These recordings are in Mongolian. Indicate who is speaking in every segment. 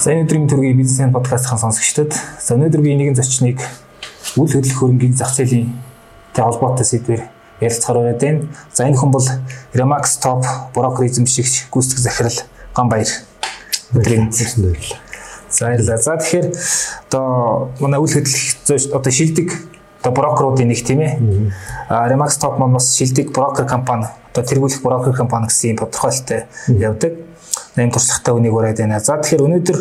Speaker 1: Сайн өдрийн төргийн бизнесмен подкастын сонсогчдод за өнөөдрийн нэгэн зочныг үл хөдлөх хөрөнгийн зах зээлийн тэ холбоотой сэдвээр ярилцахаар байна дээ. За энэ хүн бол Remax Top брокер эзэмшигч гүйцэтгэх захирал Ганбаяр.
Speaker 2: Өдрийн баярлалаа.
Speaker 1: За баярлалаа. За тэгэхээр одоо манай үл хөдлөх одоо шилдэг одоо брокеруудын нэг тийм ээ. Remax Top маань бас шилдэг брокер компани одоо тэргүүлэх брокер компани гэсэн тодорхойлолтой явдаг ийм туршлагатай үнийг ураад байна. За тэгэхээр өнөөдөр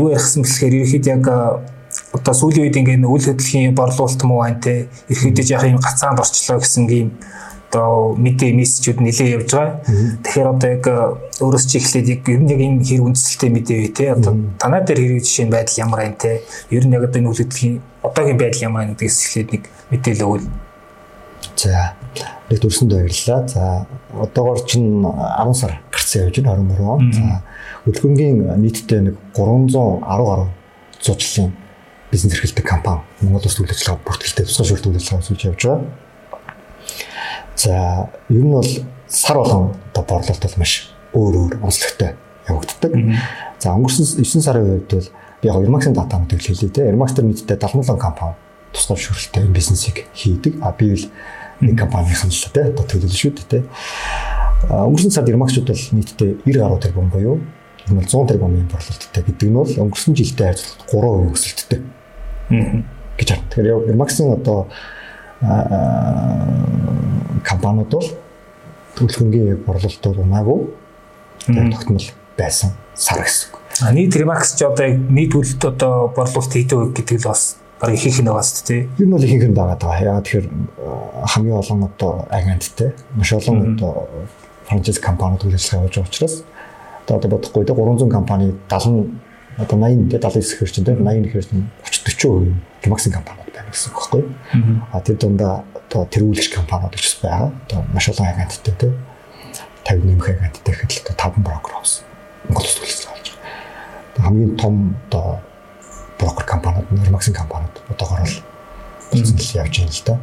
Speaker 1: юу ярихсан бэлэхээр ерөөхдөө яг одоо сүүлийн үед ингээд үйл хөдлөлийн борлуулалт муу байна те ерөөхдөө яг юм гацаанд орчлоо гэсэн ийм одоо мэдээ мессежүүд нэлээд явж байгаа. Тэгэхээр одоо яг өөрөөс чи эхлээд яг ер нь яг энэ хэр үндсэлтэй мэдээ вэ те одоо танаа дээр хэрэг жишээ байдал ямар байна те ер нь яг одоо энэ үйл хөдлөлийн одоогийн байдал ямар байна гэдгээс эхлээд нэг мэдээлэл өгвөл.
Speaker 2: За нэг дүрсэнд баярлалаа. За одоогоор чинь 10 сар гарсан явж байна 23 он. За хөдөлгөөнгийн нийтдээ нэг 310 гаруй зуучлалын бизнес эрхлэлтэй компани Монгол улс үйл ажиллагаа бүртгэлтэй тусгай шүлт үйл ажиллагаа хийж явж байгаа. За ер нь бол сар болгон одоо борлуулалт бол маш өөр өөр онцлогтой явагддаг. За өнгөрсөн 9 сарын үед бол би яг Ермаксын датануудыг хэлээ те. Ермакс төр нийтдээ 77 компани тусгай шүлттэй бизнесийг хийдэг. А би бол нэг компанийн л те одоо төлөвлөл шүү дээ те. Өнгөрсөн сард Ермакчуд бол нийтдээ 90 гаруй тэрбум буюу энэ бол 100 тэрбумын борлуулалттай гэдэг нь бол өнгөрсөн жилдээ харьцуулбал 3% өсөлттэй. гэж байна. Тэгэхээр Ермаксын одоо компаниуд бол төлөвлөгөөний борлуулалтууд унаагүй тогтмол байсан сар гэсэн.
Speaker 1: Нийт Ермакс ч одоо нийт үлд одоо борлуулалт хийдэг гэдэг л бас баг ихийнх нь байгаа шүү дээ.
Speaker 2: Ер нь бол ихийнх нь байгаа даа. Яагаад тэгэхээр хамгийн олон одоо агенттэй маш олон одоо франчайз компаниуд үйл ажиллагаа явуулж байгаа учраас одоо бодохгүй те 300 компани 70 одоо 80 те 79 хэрэг чинь те 80 гэхээр чинь 30 40% Gemaxing компаниуд байна гэсэн үг байхгүй. А тэр дундаа одоо тэргүүлэгч компаниуд ч байгаа. Одоо маш олон агенттэй те 50 нэмэх агенттэй гэхэд одоо 5 брокер авсан. Монгол улс ажиллагаа хийж байгаа. Хамгийн том одоо брокер компаниуд, Nirmax компаниуд одоогоор л болсон л явж байна л да.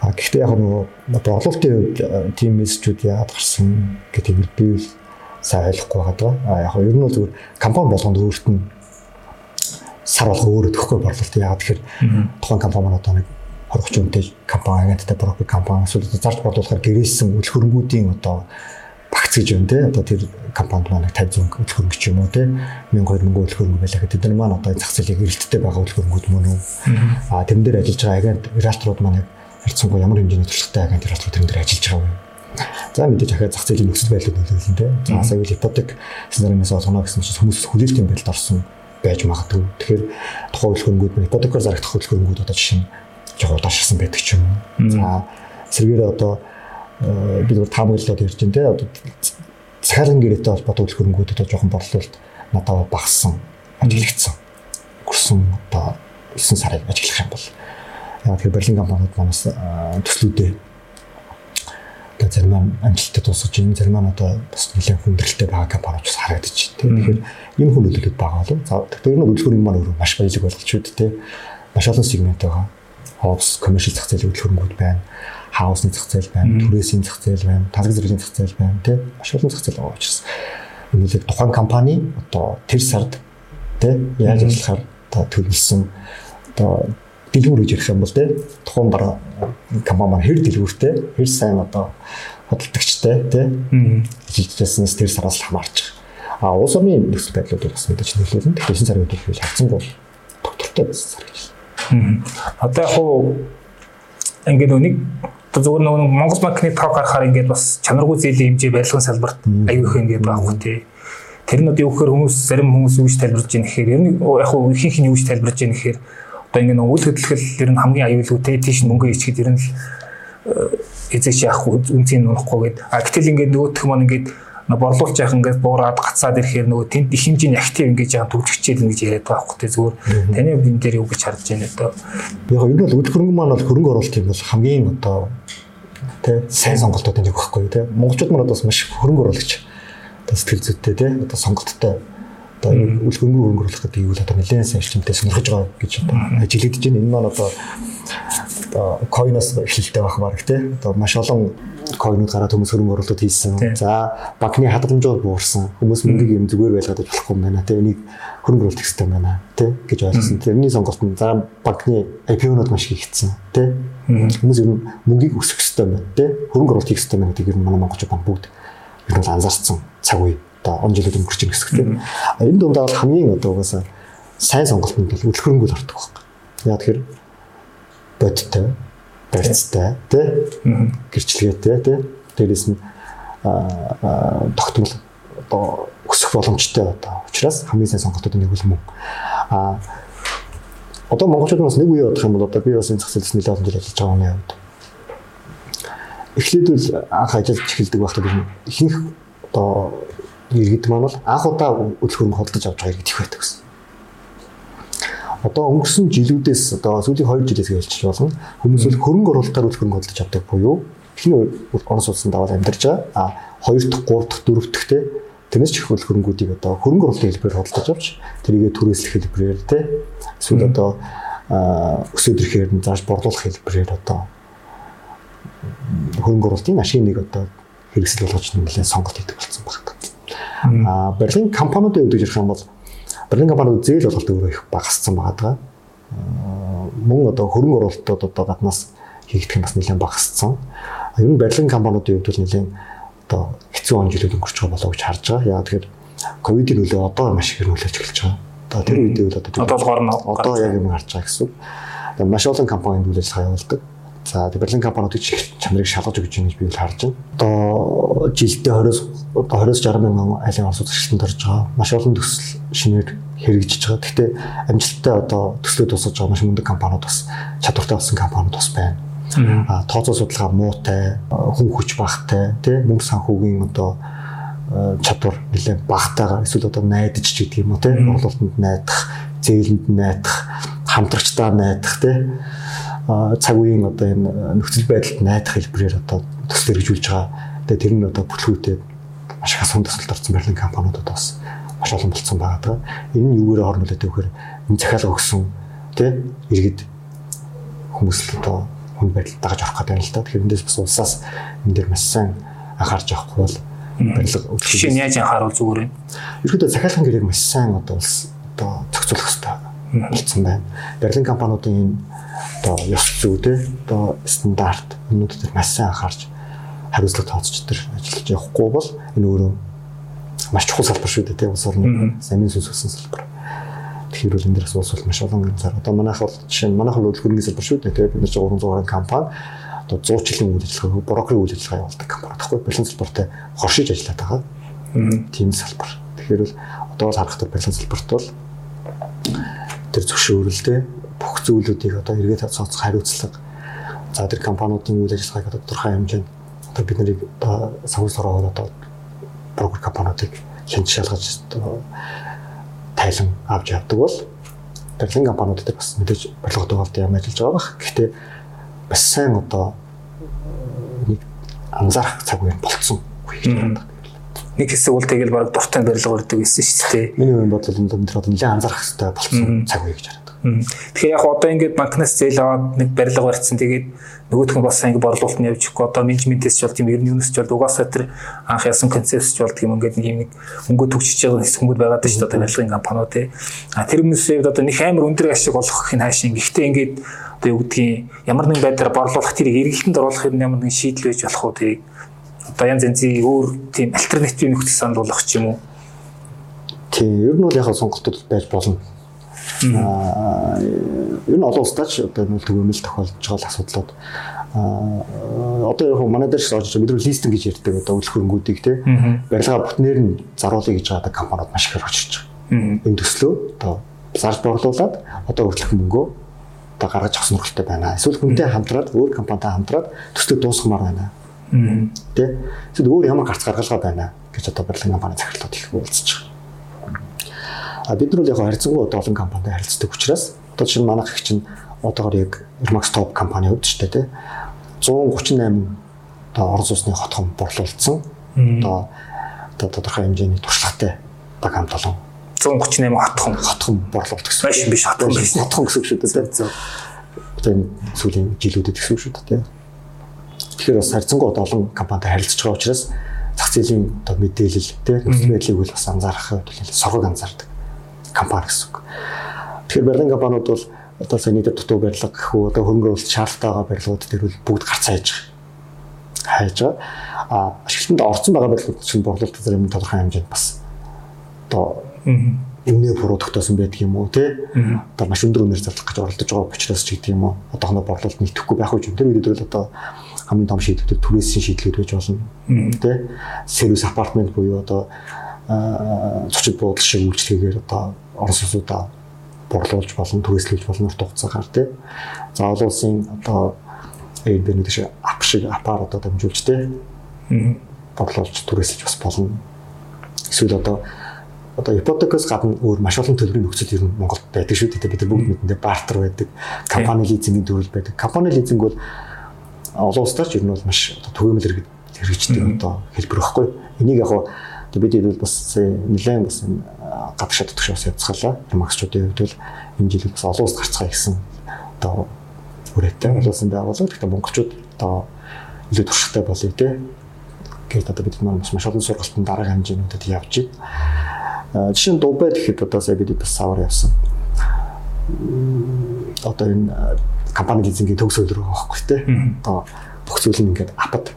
Speaker 2: А гэхдээ яг нөгөө борлуулалтын үед тим мессежүүд яагаад гарсан гэдэг нь би сайн ойлгохгүй байгаа. А яг ер нь бол зүгээр компани болгонд өөрт нь сар болго өөрөө төгөхгүй борлуулалт яагаад тэгэхээр тухайн компани маань одоо нэг 20 30 үнэтэй компани агенттай брокер компани эсвэл зарж борлуулахаар гэрээсэн үл хөрөнгүүдийн одоо багц гэж байна те. Одоо тэр компанид маань 50 100 хөрөнгө ч юм уу те. 1000 2000 хөрөнгө хөрөнгө байлаа гэдэг. Тэр маань одоо зах зээлийн эрэлттэй байгаа хөрөнгүүд мөн үү? А тэрэн дээр ажиллаж байгаа агент риэлторууд маань харьцангуй ямар хэмжээний туршлагатай агент риэлторууд тэрэн дээр ажиллаж байгаа юм За мэдээж ахаа зах зээлийн нөхцөл байдал нөлөөлсөн те. За сая ипотек сценариноос олгоно гэсэн чинь хүмүүс хүлээлтийн байдалд орсон байж магадгүй. Тэгэхээр тухайн хөлхөнгүүд нь ипотекоор зарагдах хөлхөнгүүд одоо жишээ нь жоо удаашрсан байдаг ч юм. За сэргээр одоо Э, бид бүр таамаглаад ирж байна те одоо цахилгаан гэрээтэй холбоотой хөрөнгүүд одоо жоохон борлуулалт надад багассан ажиглагдсан гөрсөн одоо 9 сарыг ажиглах юм бол яг тэр Берлин компаниуд манаас төслүүдээ одоо зарим амжилттай дуусгаж байна зарим нь одоо бас нэлээд хүндрэлтэй байгаа компаниуд бас харагдаж байна. Тэгэхээр энэ хүн нөлөөлөд байгаа болов. За тэгэхээр энэ хөдөлгөөний маань өөрөө маш баялаг байна те. Маш олон сегмент байгаа. Ховс, commercial зах зээлийн хөдөлгөөнгүүд байна хаусны зах зээл байна, түрээсийн зах зээл байна, талбар зэргийн зах зээл байна, тий маш олон зах зээл байгаа учраас үнэлэг тухайн компани одоо тэр сард тий яаж ажиллахаар одоо төлөвлөсөн? Одоо дэлгүүр гэж ярих юм бол тий тухайн бараа компани маань хэр дэлгүүртэй, хэр сайн одоо хөдөлтөгчтэй тий ажиллажсанаас тэр сараас л хамаарч. А улс орны нөхцөл байдлууд бас мэдээж нөлөөлнө. Тэгэхээр сарын үед бол хавцангуй доктортой байсан сар гэж.
Speaker 1: Одоо яг хуу ингээд нэг Одоо зөвхөн нөгөө Монгол банкны тоо гарахаар ингээд бас чанаргүй зээлийн хэмжээ барилгын салбарт аюу их ингээд байхгүй тий. Тэр нь одоо юу гэхээр хүмүүс зарим хүмүүс гэж тайлбарж байгаа нэхээр ер нь яг хуу ихэнх нь гэж тайлбарж байгаа нэхээр одоо ингээд үйл хөдлөл ер нь хамгийн аюулгүй тий тийш мөнгө ичгээд ер нь э, эзэж яах үнцийг нуухгүй гээд а гэтэл ингээд нөгөөх маань ингээд борлуулж яах ингээд буураад гацаад ирэхээр нөгөө тэнд их хэмжээний актив ингээд яа төвлөгчээл ингэж яриад байгаа тий зүгээр таны энэ дээр юу гэж харж байна одоо?
Speaker 2: Яг энэ бол үйл хөрөнгө маань бол хөрөнгө оруулалтыг бол хамгийн одоо тий сайн сонголтууд энэ байхгүй тий монголчууд маань одоо бас маш хөрөнгө оруулагч. Одоо сэтгэл зүйтэй тий одоо сонголттой одоо хөрөнгө оруулах гэдэг юу одоо нэлээд сайн шилжимтэй сонирхож байгаа гэж одоо ажиглагдж байна энэ маань одоо одоо койноос эхлэлтэй байх баг тий. Одоо маш олон койнууд гараад хүмүүс хөрөнгө оруулалт хийсэн. За банкны хадгаламжууд буурсан. Хүмүүс мөнгөийг юм зүгээр байлгаад болохгүй юм байна тий. Энийг хөрөнгө оруулалт хэрэгтэй юм байна тий гэж ойлгосон. Тэрний сонголт нь за банкны IPO-нууд маш хийгдсэн тий. Хүмүүс ер нь мөнгийг өсгөх хэрэгтэй юм байна тий. Хөрөнгө оруулалт хийх хэрэгтэй юм гэдэг нь манай монголчууд бүгд ер нь анзаарсан цаг үе одоо жилүүд өнгөрч ирэх гэсэн тий. Энэ дундаа бол хамгийн одоо угаасаа сайн сонголтод бол үл хөрөнгө ордог байна. Яг тэгэхээр бодтой барьцтай тий гэрчлэгээтэй тий дээрэс нь тогтмол одоо өсөх боломжтой одоо учраас хамгийн сайн сонголтуудын нэг бол мөн а одоо монголчууд бас нэг үе бодох юм бол одоо би бас энэ зах зээлс нэлээд олон жил ажиллаж байгаа юм яа. Эхлээд л анх ажиллаж эхэлдэг байхдаа ихэнх одоо иргэд маань бол анх удаа хөрөнгө холдож авч байгаа иргэд их байдаг гэсэн одоо өнгөрсөн жилүүдээс одоо сүүлийн 2 жилээс гэлж болно. Хүмүүс бол хөрөнгө оруулалтаар үл хөрөнгө олдож авдаг буюу эхний Орос улсанд даваад амьдарч байгаа. А 2 дахь, 3 дахь, 4 дахь те тэрнээс ч их хөрөнгүүдийг одоо хөрөнгө оруулалтын хэлбэрээр холдож авч тэрийгэ түрээслэх хэлбэрээр те эсвэл одоо өсөд ирэхээр нь зааш борлуулах хэлбэрээр одоо хөрөнгө оруулалтын машиныг одоо хэрэгсэл болгож нэлээд сонголт хийдэг болсон байна. А барилгын компаниудын хувьд ярих юм бол Барилгын компаниуд зээл болголт өөрөө их багассан байгаа. Мөн одоо хөрөнгө оруулалтууд одоо гаднаас хийгдэх нь бас нэлээд багассан. Ер нь барилгын компаниудын хувьд бол нэлээд одоо хэцүү он жилүүд өнгөрч байгаа болоо гэж харж байгаа. Яагаад тэгэхээр ковидын нөлөө одоо маш их нөлөөлж эхэлж байгаа. Одоо тэр үед бол одоо
Speaker 1: одоо болохоор
Speaker 2: одоо яг юм харж байгаа гэсэн. Маш олон компанид үйл ажиллагаа явуулдаг. За Берлин компаниудыг чих чанарыг шалгаж өгч байгаа гэж би харж байна. Одоо жилдээ 20-с одоо 20-с 60 мянган айлын орц үзэгчтэнд орж байгаа. Маш олон төсөл шинээр хэрэгжиж байгаа. Гэхдээ амжилттай одоо төслөө тусаж байгаа маш мундаг компаниуд бас чадвартай болсон компаниуд бас байна. А тооцоо судалгаа муутай, хүн хүч багтай, тий мөнгө санхүүгийн одоо чадвар нэлээд багтайгаар эсвэл одоо найдаж ч гэдэг юм уу тий орлуулалтанд найдах, зээлэнд найдах, хамтрагчдаа найдах тий цаг үеийн одоо энэ нөхцөл байдалд найдах хэлбэрээр одоо төсөл хэрэгжүүлж байгаа. Тэгээ тэр нь одоо бүтлгүүтэй маш их асуун төсөлд орсон барилгын компаниудад бас маш олон болцсон байгаа. Энэ нь юугаар хормолоод өгөхөр энэ захиалга өгсөн тий иргэд хүмүүс л одоо хүн байдал дагаж орох гэдэг юм л да. Тэгэхээр эндээс бас улсаас энэ дээр маш сайн анхаарч явахгүй бол барилга
Speaker 1: өгөх. Жишээ нь яаж анхааруул зүгээр юм.
Speaker 2: Ерөнхийдөө захиалгын гэрээг маш сайн одоо улс одоо зохицуулах хэрэгтэй болцсон байна. Барилгын компаниудын энэ одоо ёс зүй те одоо стандарт дээр маш сайн анхаарч хариуцлага тооцож тэр ажиллаж явахгүй бол энэ өөрөө маш чухал салбар шүү дээ тийм улс орны самын сүнс өссөн салбар. Тэгэхээр бол энэ дээрс улс бол маш олон зар. Одоо манайх бол жишээ нь манайх бол хөрөнгөний салбар шүү дээ тийм бид нар ч 300 гаруй компани одоо 100 жилийн үйл ажиллагаа брокерийн үйл ажиллагаа явуулдаг компани тахгүй бэлэн салбартай хоршиж ажиллаад байгаа. Тийм салбар. Тэгэхээр бол одоо бол харахад бэлэн салбарт бол тэр зөвшөөрөлтэй бүх зүйлүүдийг одоо эргээд цооцох хариуцлага. За тэр компаниудын үйл ажиллагааг одоо тодорхой хэмжээнд одоо бид нарыг одоо савс ороод одоо брокер компаниудыг хянч шалгаж одоо тайлан авч явдаг бол барилгын компаниуд дээр бас мэдээж барилгын төвөлд юм ажиллаж байгаа бах. Гэхдээ бас сайн одоо нэг анзаарах цаг үе болцсон үе байна
Speaker 1: нэг хэсэг бол тэгэл баг дуртай барилга өрдөг гэсэн шүү дээ.
Speaker 2: Миний хувьд бодлоо энэ дээр нэлээд анзаарах хэрэгтэй болсон цаг үе гэж хараад.
Speaker 1: Тэгэхээр яг одоо ингээд банкнаас зээл аваад нэг барилга барьсан. Тэгээд нөгөөх нь бас ингээд борлуулалт нь явж өгөхгүй одоо менежментээс ч болт юм ер нь юунаас ч болт угаасаа тэр анх ясан концепц ч болт юм ингээд нэг юм нэг хөнгө төгсөж байгаа хэсгүүд байгаад шүү дээ одоо барилгын компаниуд тий. А тэр хүмүүсээ одоо нэг амар өндөр ашиг олгох хин хаашаа гэхдээ ингээд одоо юу гэдгийг ямар нэгэн байдлаар борлуулах тэрийг эргэлтэнд оруулах юм ямар нэгэн шийдэл байж болох уу тий. Одоо янз янзын өөр тийм альтернатив нөхцөл сануулгах ч юм уу.
Speaker 2: Тий, ер нь бол яг сонголтууд байж болно Аа ер нь олон улсдаач одоо нүүл төгөөмөл тохиолдож байгаа асуудлууд аа одоо яг манай дээр ч орж байгаа бид нар листинг гэж ярьдаг одоо үл хөрөнгүүдийг те барилга бүтнээр нь заруулъя гэж байгаа компаниуд маш их орчиж байгаа. Энэ төслөө одоо зарж борлуулад одоо өөрчлөх мөнгөө одоо гаргаж авах нөхцөлтэй байна. Эсвэл хүнтэй хамтраад өөр компанитай хамтраад төслөө дуусгамаар байна. Тэ. Эсвэл өөр ямар гарц гаргалгаа байна гэж одоо барилгын компани захирлууд их уулзж байгаа. А бид нар бол яг харьцангуй одоо олон компанитай харилцдаг учраас одоо чинь манайх их чинь одоогор яг Irmax Top компани үүд ч тийм 138 одоо орон сууцны хотхон борлуулсан. Одоо одоо тодорхой хэмжээний туршлагатай баг хамт олон
Speaker 1: 138 хотхон
Speaker 2: хотхон борлуулдаг гэсэн.
Speaker 1: Биш биш хотхон биш.
Speaker 2: Хотхон гэсэн үг шүү дээ. Одоо энэ сүүлийн жилүүдэд гэсэн үг шүү дээ. Тэгэхээр бас харьцангуй олон компанитай харилцаж байгаа учраас зах зээлийн одоо мэдээлэл тийм нөхцөл байдлыг үл бас анзаарахын тулд соргог анзаардаг компани гэсэн үг. Тэгэхээр барилгын компаниуд бол одоо сая нийтэд дутуу барилга гэх үү одоо хөрөнгө оруулалт шаардлагатай байгаа барилгууд дээр бол бүгд гарцаа хийж байгаа. Хайж байгаа. А ашиглалтанд орсон байгаа барилгууд чинь борлуулалт зарим тодорхой хэмжээнд бас одоо буруу тогтоосон байдаг юм уу те одоо маш өндөр үнээр зарлах гэж оролдож байгаа учраас ч гэдэг юм уу одоохондоо борлуулалт нийтэхгүй байх үе тэр үед бол одоо хамгийн том шийдвэр түрээсийн шийдлүүд байж болно те сервис апартмент буюу одоо зочид буудал шиг үйлчлэгээр одоо орон сууцуудаа борлуулж болно түрээслүүлж болно урт хугацаагаар те. За олон улсын одоо Airbnb шиг ап шиг апаар одоо дамжуулж те борлуулж түрээслэж бас болно. Эсвэл одоо одоо ипотекоос гадна өөр маш олон төлбөрийн нөхцөл ер нь Монголд байдаг шүү дээ. Бид нар бүгд мэдэндээ бартер байдаг, компани лизингийн төрөл байдаг. Компани лизинг бол олон улсдаар ч ер нь бол маш одоо төгөөмөл хэрэгждэг одоо хэлбэр өгөхгүй. Энийг яг бид хэд бас нэлээд бас гадагш шат төгш бас язгалаа. Максчуудын хувьд бол энэ жил бас олон улс гарцгаа гэсэн одоо үрээтэй болсон байгуулга. Гэхдээ монголчууд одоо илүү туршлагатай болъё те. Гэвч одоо бид маш маш олон сургалтын дараагийн хэмжээнүүдэд явж байна. Жишээ нь Дубай гэхэд одоо сая бид бас савар явсан. Одоо энэ компани лизингийн төгс өдөр байгаа байхгүй тий. Одоо бүх зүйл нь ингээд апад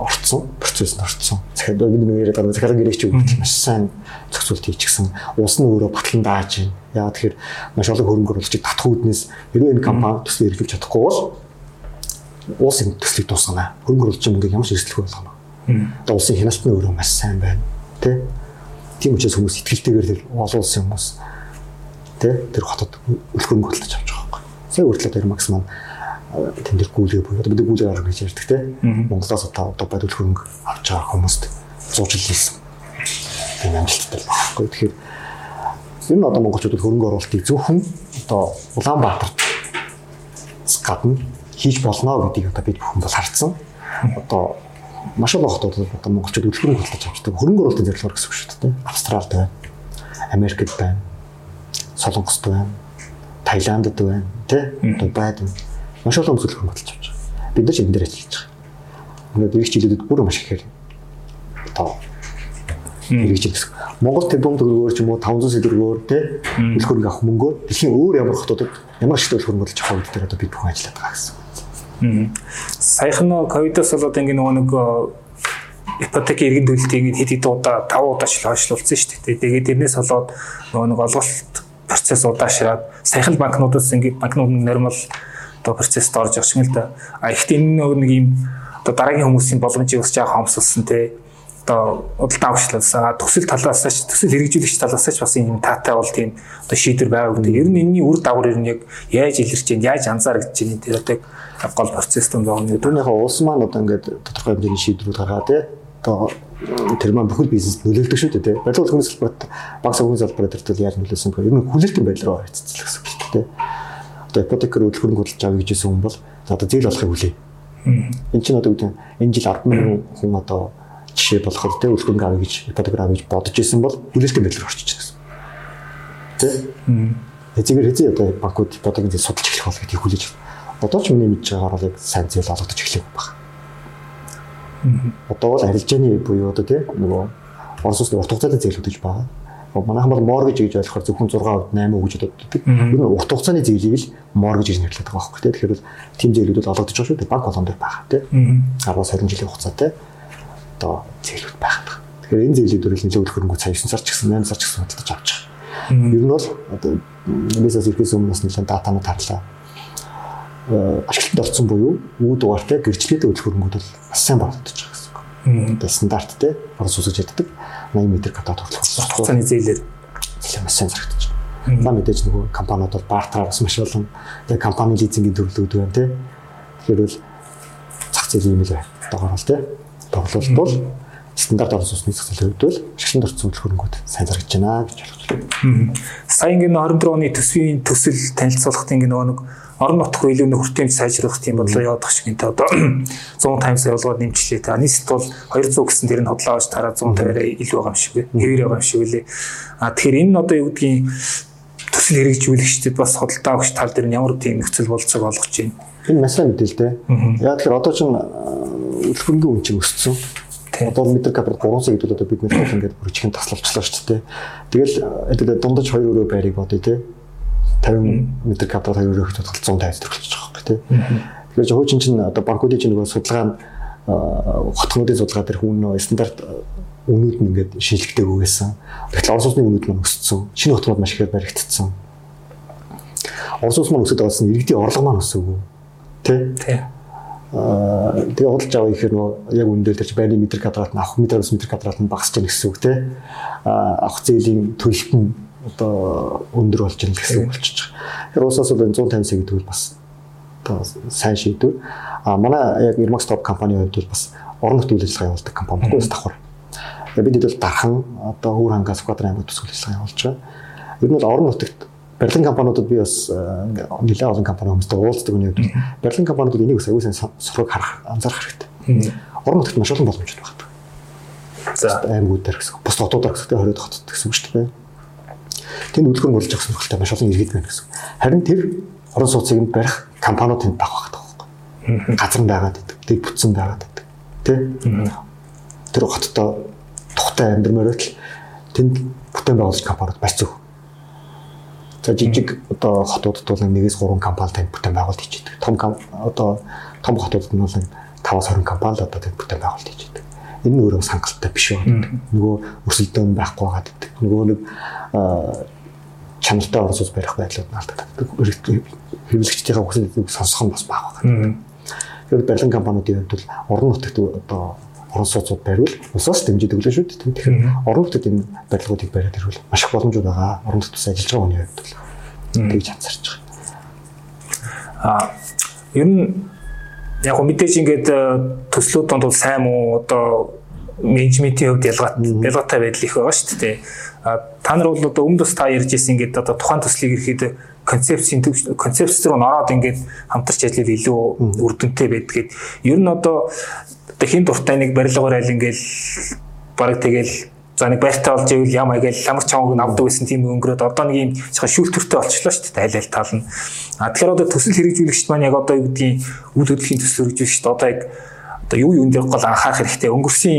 Speaker 2: орцсон, процесс нь орцсон. Захиад бид нэг яриад байгаа захиалга гэрээч өгч маш сайн зохицуулт хийчихсэн. Уус нь өөрөө батлан дааж байна. Яагаад тэгэхээр маш олон хөрөнгө оруулагчид татах үүднээс хэрвээ энэ компани төсөл эргэлж чадахгүй бол уус энэ төслийг дуусгана. Хөрөнгө оруулагчийн мөнгөийг ямар ч эрсдэлгүй болгоно. Одоо улсын хяналт нь өөрөө маш сайн байна. Тэ? Тийм учраас хүмүүс ихтгэлтэйгээр тэр олон улсын хүмүүс тий тэр хотод үлгэрэн хөдөлж авч. Сая үргэлж тэр макс маань тэн дээр гүйлгээ буюу бид гүйлгээ арга гэж ярьдаг тий. Монголоос одоо одоо бод үлгэрэнг авч байгаа хүмүүст зуужил хийсэн. Тийм амжилттай байхгүй. Тэгэхээр ер нь одоо монголчууд хөрөнгө оруулалтыг зөвхөн одоо Улаанбаатар гадна хийж болно гэдгийг одоо бид бүхэн бол харсан. Одоо маш олон хотууд одоо монголчууд үлгэрэн худалдаж авчдаг. Хөрөнгө оруулалтын зорилгоор гэсэн үг шүү дээ. Австралид байна. Америкт байна. Солонгост байна. Таиландд байна. Тэ? Дубайд байна. Маш олон хүмүүс хөрөнгө худалдаж авч байгаа. Бид нар ч энэ дээр ажиллаж байгаа. Өнөөдөр их жилүүдэд бүр маш ихээр одоо хэрэгжиж гэсэн. Монгол тэрбум төгрөгөөр ч юм уу 500 сэдвэргөөр тэ ил хөрөнгө авах мөнгөөр дэлхийн өөр ямар хотуудад ямар шийдэл хөрөнгө оруулж авах дээр одоо бид бүхэн ажилладаг байгаа гэсэн.
Speaker 1: Саяхан нөө ковидос болоод ингээ нөгөө нэг ипотек иргэн төлөлтийг хэд хэд удаа 5 удаа хойшлуулсан шүү дээ. Тэгээд тэрнээс болоод нөгөө нэг олголт процесс удаашраад саяхан банкнуудаас ингээ банкнууд нормал одоо процессд орж явах шиг л да. А ихтэй энэ нэг юм одоо дараагийн хүмүүсийн боломжийг бас жаахан хомсолсон те одоо удалдан авчлалсаа төсөл талаас ч төсөл хэрэгжүүлэгч талаас ч бас юм таатай бол тийм одоо шийдвэр байгаа гэдэг. Ер нь энэний үр дагавар ер нь яг яаж илэрч чинь яаж анзаарэгдэж чинь тэр одоо гол процесс юм байгаа нь.
Speaker 2: Түүнийхээ улс маань одоо ингээд тодорхой хэмжээний шийдвэрүүд гаргаад те одоо тэр маань бүхэл бизнес нөлөөлдөг шүү дээ те. Барилга улсын салбарт баг савгийн салбарт тэр төл яаж нөлөөсөн бэ? Ер нь хүлээлтийн байдал руу харьцсан гэсэн үг шүү дээ. Одоо ипотекээр хөдөлгөөн худалдаж авъя гэжсэн хүн бол одоо зээл болохыг хүлээ. Энд чинь одоо үүдэн энэ жил 10 мянган хүн одоо жишээ болохоор те үлгэрэнг авъя гэж ипотекээр авъя гэж бодож исэн бол хүлээлтийн байдлаар орчиж гэсэн. Тэ? Эцгээр хэзээ одоо банкуд ипотекийг судалж эхлэх бол гэдгийг хүлээж одоо ч миний мэдж байгаагаар яг сайн зээл олгодож эхлэх баг. Одоо бол арилжааны буюу одоо тийм нөгөө Орос улсны урт хугацааны зээл хөтөж байгаа. Манайхан бол моргэж гэж ойлгохоор зөвхөн 6%, 8% гэж боддог. Нь урт хугацааны зээлийг л моргэж гэж нэрлэдэг байгаа байхгүй тийм. Тэгэхээр бол тийм зээлүүд бол олгодож байгаа шүү дээ. Банк болгон дээр байгаа тийм. 10 сарын жилийн хугацаатай одоо зээлүүд байгаа. Тэгэхээр энэ зээлүүд бол нэлээд өлөх хөрөнгө цаа 9 сар ч гэсэн 8 сар ч гэсэн хөдөлж авч байгаа. Ер нь бол одоо бизнес эрхээс өмнө бас нэлээд датанууд харлаа ашиглалтанд орсон буюу үе дугаартай гэрчлэлтэй хөдөл хөрөнгүүд бол бас сайн багтаж байгаа гэсэн үг. Одоо стандарт те орос усаж яддаг 80 м квадрат хурлах
Speaker 1: хугацааны зээлээр
Speaker 2: зээлээ маш сайн зарагдаж байгаа. Ба мэдээж нөгөө компаниуд бол бартаар бас маш олон тэгээ компани лизингийн төрлүүд байна те. Тэгэхээр бол зах зээлийн юм л доогоор бол те. Тоглолт бол стандарт орос усны зах зээлийн хувьд бол ашиглалтанд орсон хөдөл хөрөнгүүд сайн зарагдаж байна гэж
Speaker 1: байна. Сая ингэ 24 оны төсвийн төсөл танилцуулахад ингэ нөгөө нэг орон нутг руу илүү нөхөртөмж сайжруулах тийм бодлоо явуулах шиг энэ одоо 150 сая болгоод нэмчлээ. Та нийт бол 200 гэсэн тэр нь хотлоо авч тараа 150-аараа илүү байгаа юм шиг вэ? Хэвээр байгаа юм шиг үлээ. А тэгэхээр энэ нь одоо юу гэдгийг төсөл хэрэгжүүлэгчдэд бас судалгаа өгч тал дээр нь ямар тийм нөхцөл болцоог олгож байна.
Speaker 2: Энэ маш сайн мэдээлэлтэй. Яа тэгэхээр одоо чинь үлгэрэнгийн үн чинь өссөн. Одоо метр квадрат 300 гэдэг одоо бид нэр бол ингээд бүр чихэн таслалчлаа шүү дээ. Тэгэл хэдүүлээ дундаж 2 өрөө байрыг бодъё те. 50 метр квадрат 2 өрөө хөтөд 150 төгрөлж байгаа юм те. Тэгэхээр жоо чинь одоо банкуудын чинь нөгөө судалгаа нь хотгонуудын судалгаа дээр хүн нөө стандарт үнүүд нь ингээд шинжлэхтэй өгөөсөн. Тэгэхээр Орос улсны үнүүд нь өссөн. Шинэ хотгонууд маш ихээр баригдсан. Орос улс маань өсөд байгаас нь иргэдийн орлого маань өсөв. Тэ?
Speaker 1: Тий.
Speaker 2: Аа тэгээ худалдаж авах ихээр нөө яг үндэл дээр байрны метр квадрат нь авах метр метр квадрат нь багасч байгаа гэсэн үг тий. Аа авах зээлийн төлөлт нь одоо өндөр болж байгаа гэсэн үг болчихж байгаа. Уусаас бол 150 сая гэдэг нь бас одоо сайн шийдвэр. А манай яг Irmax Top компанийн хувьд бол бас орон нутгийн үйл ажиллагаа явуулдаг компани баггүй давхар. Бид хэд бол дархан одоо хөр хангаас квадрын аймаг төсөв ажиллагаа явуулж байгаа. Ер нь бол орон нутагт барилгын компаниудад би бас нэлээд олон компани хүмүүстэй уулздаг үний үед барилгын компаниудад энийг аюул сан сураг харах анзаарах хэрэгтэй. Орон нутагт маш олон боломжууд байна. За аймагуд дээр гэсэн. Бус хотуудаар гэсэн 20 хотод гэсэн үг шүү дээ. Тэнд үлгэр болж авах сонирхолтой маш олон иргэд байна гэсэн. Харин тэр орон сууцыг нь барих компаниуд тэнд гэдэг байхгүй. Газар байгаад байдаг. Тэг бүтсэн байгаад байдаг. Тэ? Тэр хоттой тухтай амьдрмаар л тэнд бүтээн байгуулж компаниуд маш зөв За жижиг одоо хотуудад бол нэгээс 3 компани танд бүтээн байгуулалт хийж байдаг. Том одоо том хотуудад нь бол 5-20 компани л одоо танд бүтээн байгуулалт хийж байдаг. Энэ нь өөрөө хангалттай биш байна. Нөгөө өрсөлдөөн байхгүй байгаа гэдэг. Нөгөө нэг чанартай орон сууц барих байдлууд нь алдаад хэвлэгчдийн хүсэлтийг сонсох нь бас бага байгаа. Тэгэхээр барилгын компаниудын хувьд бол орон нутагт одоо орон сууцуд бариул улсаас дэмжиж өглөө шүү дээ. Тэгэхээр орон нутгад энэ барилгуудыг бариад ирвэл маш их боломжууд байгаа. Орон нутгад ажиллаж байгаа хүний хувьд бол тэгж анзаарч байгаа.
Speaker 1: Аа ер нь яг го мэдээж ингээд э, төслүүд донд бол сайн муу одоо менежментийн хувьд ялгаатай ялгаатай байдал их байгаа шүү дээ. А та нар бол одоо өмнө бас та ярьж ирсэн ингээд одоо тухайн төслийг ирэхэд концепцийн концепц руу ороод ингээд хамтарч ажиллах илүү үр дүнтэй байдгээд ер нь одоо хин дуртай нэг барилгаар айл ингээл бараг тэгэл за нэг байртаа олж ивэл ям агээл ламар чамаг нь авдаг гэсэн тийм өнгөрөөд одоо нэг юм шүүлтүртэй болчихлоо шүү дээ айл айл тал нь. А тэгэхээр одоо төсөл хэрэгжүүлэгчд маань яг одоо юу гэдгийг үйл хөдлөлийн төсөл хэрэгжүүлэгчд одоо яг одоо юу юун дээр гол анхаарах хэрэгтэй өнгөрсөн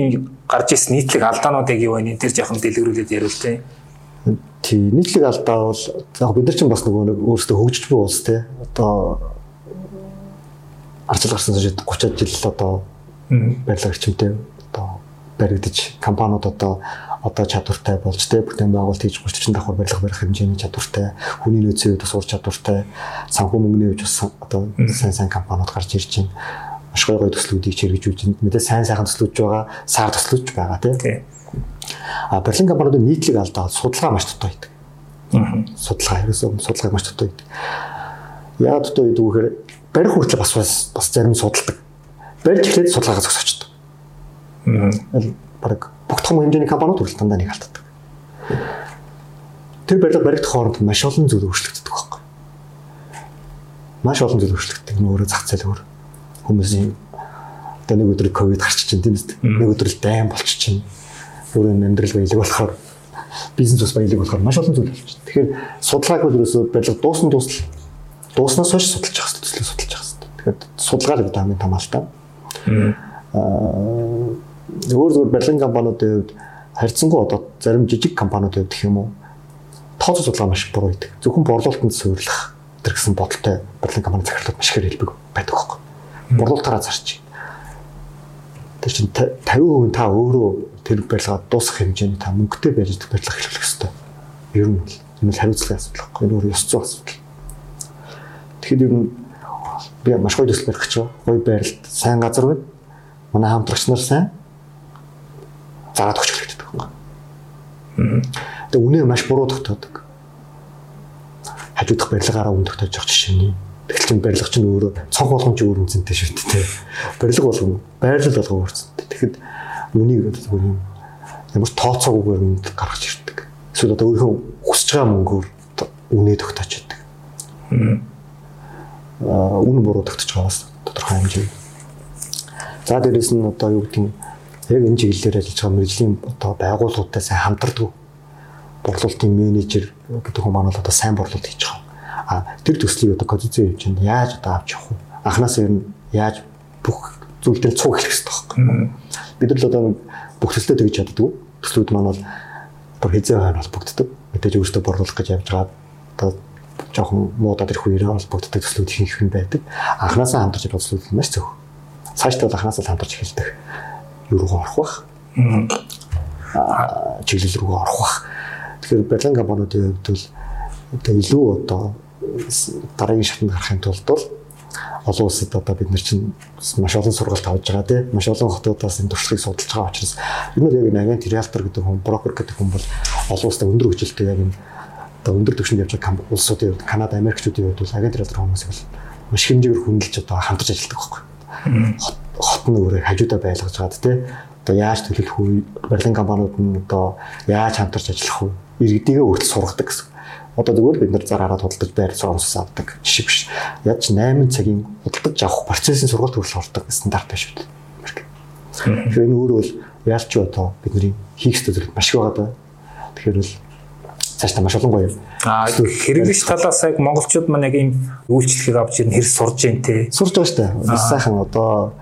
Speaker 1: гарч ирсэн нийтлэг алдаануудыг юу вэ? Тэр жоохон дэлгэрүүлээд яриул тээ.
Speaker 2: Тий, нийтлэг алдаа бол яг бид нар ч бас нөгөө нэг өөрсдөө хөгжиж буй улс те. Одоо арчил гарсан жишээ 30 жил одоо барилга эрчимтэй баригдаж компаниуд одоо одоо чадвартай болж тэ бүтээн байгуулалт хийж 30 давхар барилга барих хэмжээний чадвартай хүний нөөцийн хувьд бас ур чадвартай санхүү мөнгөний хувьд бас одоо сайн сайн компаниуд гарч ирж байна маш гоё гоё төслүүдийг чирэгжүүлж байна мэдээ сайн сайхан төслүүд байгаа сар төслүүд байгаа тийм а барилгын компаниудын нийтлэг алдаа судалгаа маш дутуу хийдэг судалгаа ерөөсөө судалгааг маш дутуу хийдэг яагаад дутуу хийдэг вэ гэхээр барих хүртэл бас бас зарим судалдаг. Барьж эхлээд судалгаагаа зогсоочдөг. Бараг бүх том хэмжээний компаниуд хүртэл дандаа нэг алддаг. Тэр барилга баригдах хооронд маш олон зүйл өөрчлөгддөг байхгүй. Маш олон зүйл өөрчлөгддөг. Нөөрэ зах зээл өөр. Хүмүүсийн одоо нэг өдөр ковид гарч чинь тийм үст. Нэг өдөр л дайм болчих чинь. Өөрөө амьдрал баялаг болохоор бизнес бас баялаг болохоор маш олон зүйл болчих. Тэгэхээр судалгааг өөрөөсөө барилга дуусна дуусна дууснаас хойш судалж явах хэрэгтэй төслөө судалж явах хэрэгтэй. Тэгэхээр судалгаа л гэдэг хамгийн том алдаа. Аа өөр зөв барилгын компаниудын хувьд харьцангуй одоо зарим жижиг компаниудын хувьд гэх юм уу тооцоо судалгаа маш буруу идэг. Зөвхөн борлуулалтанд суйрлах тэр гэсэн бодолтой барилгын компани захирлууд маш их хэлбэг байдаг байхгүй. Борлуулалтаараа зарч. Тэр чинь 50% та өөрөө тэр барилгаа дуусгах хэмжээний та мөнгөтэй барьж барилга эхлүүлэх хэрэгтэй. Ер нь энэ хариуцлагын асуудал байхгүй. Энэ өөр ёс зүйн асуудал. Тэгэхээр ер нь би маш гоё төсөл барих гэж байна. Гоё байралд сайн газар байна. Манай хамтрагч нар сайн зараад өгч хэрэгтэй байна. Тэгээ үнэ маш буруу тогтоодог. Хажуудах барилгаараа үн тогтоож явах жишээ нь. Тэгэл чин барилга чинь өөрөө цонх болгоомж өөр үнцэнтэй шүү дээ. Барилга болгоно. Байрлал болгоо өөрцөнтэй. Тэгэхэд үнийг зүгээр юм ямар тооцоогүйгээр үнд гаргаж ирдэг. Эсвэл одоо өөрийнхөө хүсэж байгаа мөнгөөр үнэ тогтоож яадаг үн буруу тогтож байгаас тодорхой хэмжээ. За дээрэс нь одоо юу гэдэг нь яг энэ чиглэлээр ажиллаж байгаа мэрэгжлийн одоо байгууллагуудтай сайн хамтардаг. борлуулалтын менежер гэдэг хүмүүс маань одоо сайн борлуулалт хийж байгаа. А тэр төслийг одоо кодицийн хэмжээнд яаж одоо авч явах вэ? Анханаас ер нь яаж бүх зүйл дээр цуг хэлэх хэрэгтэй байхгүй. Бид нар л одоо бүх төслөө тэгж чаддгүй. Төслүүд маань бол бүр хизээ хойно холбогддог. Мэдээж өөрсдөө борлуулах гэж явж байгаа. Одоо жоохон муудаад ирэх үеэрээ холбогддог төслүүд их их байдаг. Анханасаа хамтарч ирэх төслүүд маш зөв. Цаашдаа бол анханасаа хамтарч эхэлдэг. Юу руу орох бах. Аа чиглэл рүү орох бах. Тэгэхээр барилгын компаниудын хувьд бол одоо илүү одоо дараагийн шатнд гарахын тулд бол олон улсад одоо бид нар чинь маш олон сургалт авж байгаа тийм маш олон хотуудаас энэ туршлагыг судалж байгаа учраас бид нар яг энэ агент риэлтор гэдэг хүн брокер гэдэг хүн бол олон улсад өндөр хүчилтэй яг энэ одоо өндөр түвшинд явж байгаа улсуудын хувьд Канада, Америкчүүдийн хувьд бол агент риэлтор хүмүүс бол маш хэмжээгээр хүндэлж одоо хамтарч ажилладаг байхгүй. Хот нь өөрөө хажуудаа байлгаж байгаад тийм одоо яаж төлөвлөх үү барилгын компаниуд нь одоо яаж хамтарч ажиллах вэ иргэдийгээ өөртөө сургадаг гэсэн. Одоо зүгээр бид нар зар хараад худалдаж байр суурьс авдаг жишээ биш. Яаж 8 цагийн худалдаж авах процессын сургалт хүртэл ордог стандарт биш үү. Тэгэхээр энэ өөрөө бол яаж ч одоо бидний хийх зүйл маш их байгаа даа. Тэгэхээр бол цааш та маш олон гоё.
Speaker 1: Аа хэрэглэгч талаас яг монголчууд маань яг ийм үйлчлэгийг авч ирнэ хэр сурж जैन те.
Speaker 2: Сурж байгаа шүү дээ. Сайхан одоо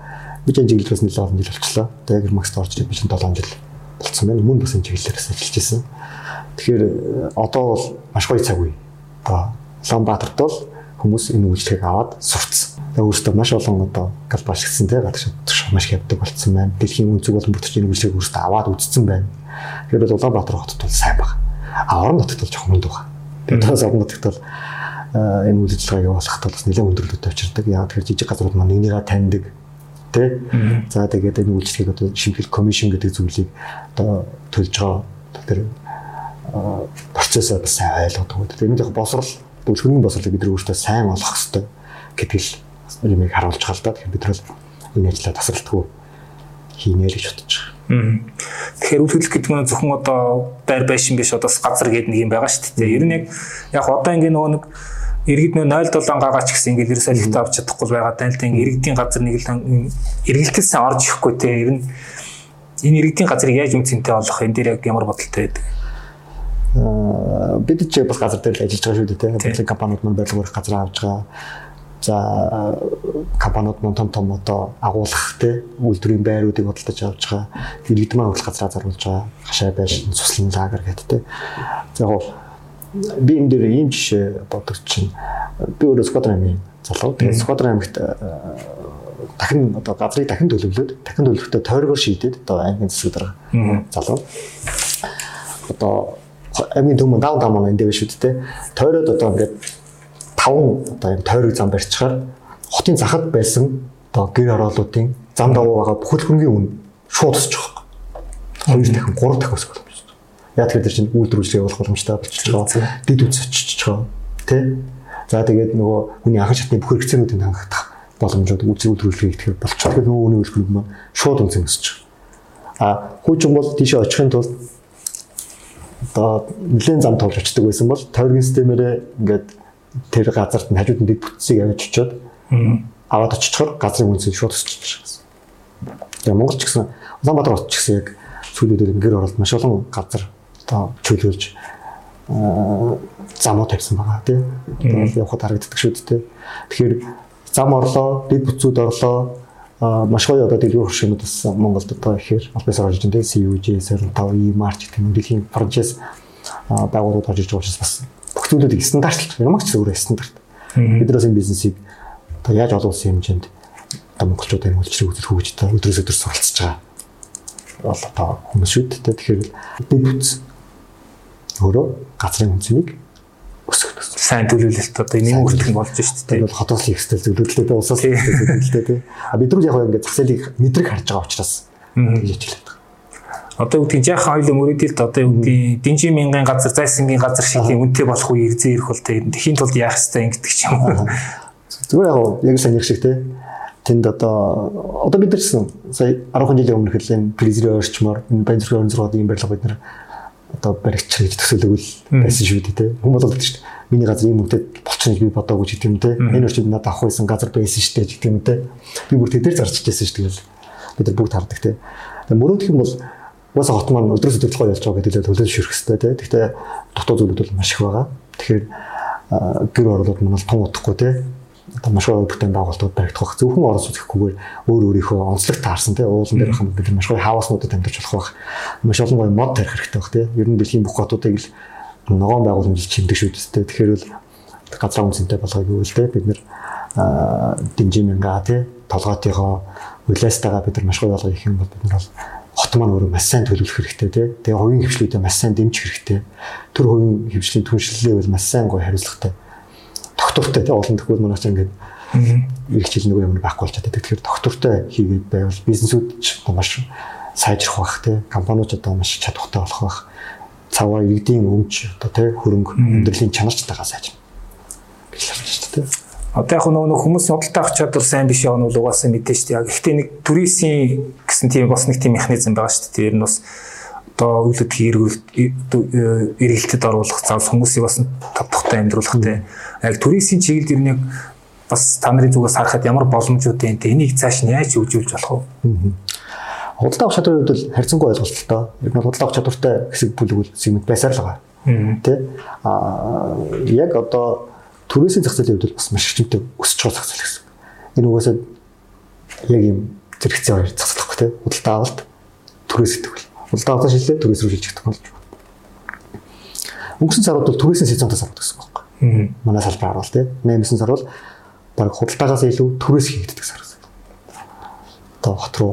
Speaker 2: энэ чиглэлээс нэлээд олон жил болчихлоо. Тэгээд Макс орж ирээд би чинь 7 жил болцсон байна. Өмнө бас энэ чиглэлээс ажиллаж байсан. Тэгэхээр одоо бол маш гоё цаг үе. Одоо Улаанбаатарт бол хүмүүс энэ үйлчлэгийг аваад сурцсан. Тэгээ өөрөөсөө маш олон одоо галбаш гисэн те гадагш маш их явдаг болцсон байна. Дэлхийн үнцэг болон бүртгэж энэ үйлчлэгийг өөрөөсөө аваад үзсэн байна. Тэгэхээр бол Улаанбаатар хотод бол сайн баг. А орон нутагт бол жоохон мундаг баг. Тас орон нутагт бол энэ үйл ажиллагааг явуулахад бол нэлээд өндөрлөлтөд авчирдаг. Яг тэгэхээр жижиг газрууд маань нэгнийгээ таньдаг тий. За тэгээд энэ үйлчлэгийг одоо шимхэл комисшн гэдэг зүйлийг одоо төлж байгаа тэр процессыг бас сайн ойлгодог. Тэгээд энэ яг босрал бүлгэрийн босралыг бид өөртөө сайн олох хэрэгтэй гэдэг л юмыг харуулж байгаа л да. Тэгэхээр бид нар энэ ажлаа тасралтгүй хийнэ л гэж бодож байгаа.
Speaker 1: Тэгэхээр үйл хөдлөх гэдэг нь зөвхөн одоо байр байшин биш одоо газар гэдэг нэг юм байгаа шүү дээ. Ер нь яг яг одоо ингээ нөгөө нэг иргэд нөө 0.7 гаач гэсэн ингээл ерөөсөө авч чадахгүй байгаа тань л ингээ иргэдийн газар нэг л иргэлтэлсэн орж ирэхгүй те. Ер нь энэ иргэдийн газрыг яаж үнцэнтэй олох? Энэ дээр яг ямар бодолтой байдаг?
Speaker 2: Аа бид ч бас газар дээр л ажиллаж байгаа шүү дээ те. Барилгын компаниуд маань барилга барих газар авж байгаа. За компаниуд маань том том одоо агуулгах те үйлдвэрийн байруудыг бодлож авч байгаа. Иргэд маань хөлт газраа зарулж байгаа. Хашаа байшин цуслан лагер гэдэг те. За яг би энэ дээр ийм жишээ бодож чинь би өөрөө Сквадрын аймгийн залуу. Тэгээд Сквадрын аймагт э, дахин одоо газрыг дахин төлөвлөөд дахин төлөвлөлтөд тойргоор шийдээд одоо аймгийн засаг дарга залуу. Одоо аймгийн төмөн даун даун энэ дээр шүү дээ. Тойроод одоо ингээд таван одоо юм тойрог зам барьчихаар хотын захад байсан одоо гэр ороолуудын зам давуу байгаа бүхэл хөрөнгөний үн шууд өсөж байгаа. Хоёр дахин гурав дахин өсөх. Яг тэр чинь үйлдвэрлэлийг явуулах боломжтой болчихж байгаа. Дэд үз очиж байгаа. Тэ? За тэгээд нөгөө хүний анхан шатны бүх хэрэгцээнүүдийг хангах боломжууд үзэл үйлдвэрлэлийг итгэх болчих. Тэгэхээр нөгөө хүний үйлчлэг маань шууд үнсэн өсөж байгаа. А хүүчин бол тийшээ очихын тулд одоо нэлээд зам товж очдөг байсан бол тойргийн системээрээ ингээд тэр газарт нь хажууд нь дэд бүтцийг авч очиод аваад очихоор газрын үнсийг шууд өсчихж байгаа. Тэгээ Монгол ч гэсэн Улаанбаатар хот ч гэсэн яг сүүлүүдээр ингээд оролт маш олон газар одоо чөлөөлж замуу тавьсан байгаа тийм. Явхад харагддаг шүү дээ. Тэгэхээр зам орлоо, дэд бүтцүүд орлоо маш гоё одоо дэлгүүр хөшөөнүүд бас Монголд одоо ихээр албаас орж ин тийм CUJ, Сэрнтав, E-March гэх мэт дэлхийн франчайз байгууллагууд орж иж байгаа учраас бас бүх зүйлүүдийг стандартлах ямар ч зүгээр стандарт. Биднээс энэ бизнесийг одоо яаж олон улсын хэмжээнд одоо монголчуудын үйлчлэг үзэл хөгжиж өдрөөс өдөр суралцж байгаа бол одоо хүмүүс шүү дээ. Тэгэхээр дэд бүтц өөрөө газрын үнцнийг өсгөх төсөл.
Speaker 1: Сайн төлөвлөлт одоо нэм өртгөн болж шүү дээ.
Speaker 2: Бол хотоос их стэл зөвлөлттэй улсаас зөвлөлттэй тий. А бид нар яг ингээд зах зээлийг мэдрэг харж байгаа учраас ингэж байгаа.
Speaker 1: Одоо үгдгийн жаахан хоёул мөрөдөлт одоо үгдгийн динжи мянган газар зайсангийн газар шиг юм үнэтэй болох үе ирзээ ирэх бол тий. Тэхийн тулд яах хэрэгтэй ингэдэг ч юм.
Speaker 2: Зүгээр яг яг санийх шиг тий тэнд одоо одоо бид нар гэсэн сая 10 жилийн өмнөх хэлэн призрийн орчмоор энэ банзрын орон зургаад ийм барилга бид нар одоо баригч гэж төсөөлөгөл байсан шүү дээ тийм хүмүүс болдог шүү дээ миний газар ийм үнэтэй болчихно би бодоогүй ч гэдэм те. Энэ орчинд надад авах байсан газар байсан шүү дээ гэдэм те. Би бүр тэдэр зарчиж байсан шүү дээ бид нар бүгд хардаг тэгээ мөрөөдөх юм бол уусаа хот маань өдрөөс өдөр толгой ялж байгаа гэдэг л төлөөлж шүрх хэрэгтэй тий. Гэхдээ дутуу зүйлүүд бол маш их байгаа. Тэгэхээр гэр орлууд манаас тун удахгүй тий. Одоо маш гоё бүтээн байгуулалтууд баригдах. Зөвхөн орос үзэхгүйгээр өөр өөрийнхөө онцлог таарсан тий. Уулан дээр хам бид маш гоё хааснуудад амьдарч болох байх. Маш олон гоё мод тарих хэрэгтэй байх тий. Ер нь дэлхийн бүх хотуудыг л ногоон байгууламжид чимдэг шүү дээ. Тэгэхээр бол газар үнцэнтэй болгоё гэвэл тий бид нэр дэмжимэнга тий толгоотойгоо улаастайгаа бид нар маш гоё болгох юм бол бид нар бол хот маань өөрөө маш сайн төлөвлөх хэрэгтэй тий. Тэгээ хувийн хвшлүүдээ маш сайн дэмжих хэрэгтэй. Тэр хувийн хвшлийн түншлэлээ бол маш сайн гоё хариуцлагатай. Доктортой тий олон төгөл манайч ингээд ирэх жил нэг юм байхгүй болчиход байдаг. Тэгэхээр доктортой хийгээд байвал бизнесүүд ч маш сайжрах бах тий. Компаниуд одоо маш чадвартай болох бах. Цаваа иргэдийн өмч одоо тий хөрөнгө өндөрлийн чанарчтайгаа сайжрах гэж хэлж байна тий.
Speaker 1: Одоо яг нөгөө хүмүүсийн худалдаа авах чадвар сайн биш явна бол угаасаа мэдэн шүү дээ. Ихтэй нэг туризмын гэсэн тийм бас нэг тийм механизм байгаа шүү дээ. Тэр нь бас одоо үйлдэл эргэлтэд оруулах зав хүмүүсийг бас тавтахтай амьдруулах те. Яг туризмын чиглэлд ер нь бас та нарын зүгээс харахад ямар боломжууд байна те. Энийг цааш нь яаж хөгжүүлж болох вэ?
Speaker 2: Худалдаа авах чадварын хувьд бол харьцангуй ойлголттой. Ер нь худалдаа авах чадвартай хэсэг бүлэг сегмент байсаар л байгаа. Тэ. А яг одоо түрээсийн зах зээлийн хувьд бас маш хэмжээтэй өсч байгаа зах зээл гэсэн. Энэ угаасаа яг юм зэрэгцээ хоёр зах зээл баггүй тий. Худалдаа авалт түрээс итгэв. Худалдаа авалт шилжээ түрээс рүү шилжих болно. Өнгөрсөн сарууд бол түрээсийн сезонтой сарууд гэсэн Аа. Манай салбар харуул тий. 8-9 сар бол баг худалдаагаас илүү түрээс хийгддэг сар гэсэн. Одоо хот руу